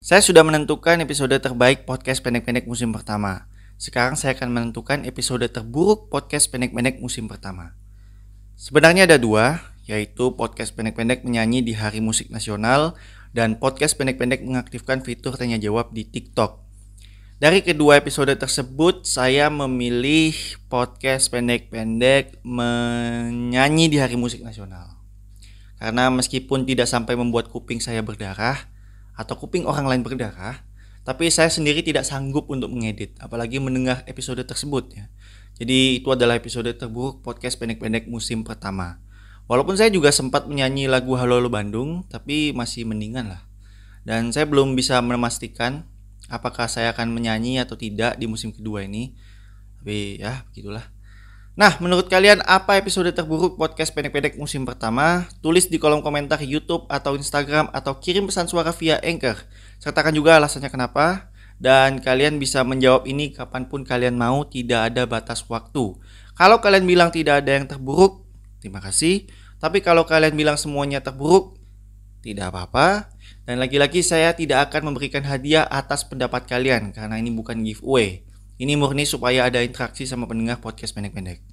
Saya sudah menentukan episode terbaik podcast pendek-pendek musim pertama. Sekarang saya akan menentukan episode terburuk podcast pendek-pendek musim pertama. Sebenarnya ada dua, yaitu podcast pendek-pendek menyanyi di Hari Musik Nasional dan podcast pendek-pendek mengaktifkan fitur tanya jawab di TikTok. Dari kedua episode tersebut, saya memilih podcast pendek-pendek menyanyi di Hari Musik Nasional. Karena meskipun tidak sampai membuat kuping saya berdarah, atau kuping orang lain berdarah, tapi saya sendiri tidak sanggup untuk mengedit, apalagi mendengar episode tersebut ya. Jadi itu adalah episode terburuk podcast pendek-pendek musim pertama. Walaupun saya juga sempat menyanyi lagu Halo Halo Bandung, tapi masih mendingan lah. Dan saya belum bisa memastikan apakah saya akan menyanyi atau tidak di musim kedua ini. Tapi ya begitulah. Nah, menurut kalian apa episode terburuk podcast pendek-pendek musim pertama? Tulis di kolom komentar YouTube atau Instagram atau kirim pesan suara via Anchor. Sertakan juga alasannya kenapa. Dan kalian bisa menjawab ini kapan pun kalian mau, tidak ada batas waktu. Kalau kalian bilang tidak ada yang terburuk, terima kasih. Tapi kalau kalian bilang semuanya terburuk, tidak apa-apa. Dan lagi-lagi saya tidak akan memberikan hadiah atas pendapat kalian karena ini bukan giveaway. Ini murni supaya ada interaksi sama pendengar podcast pendek-pendek.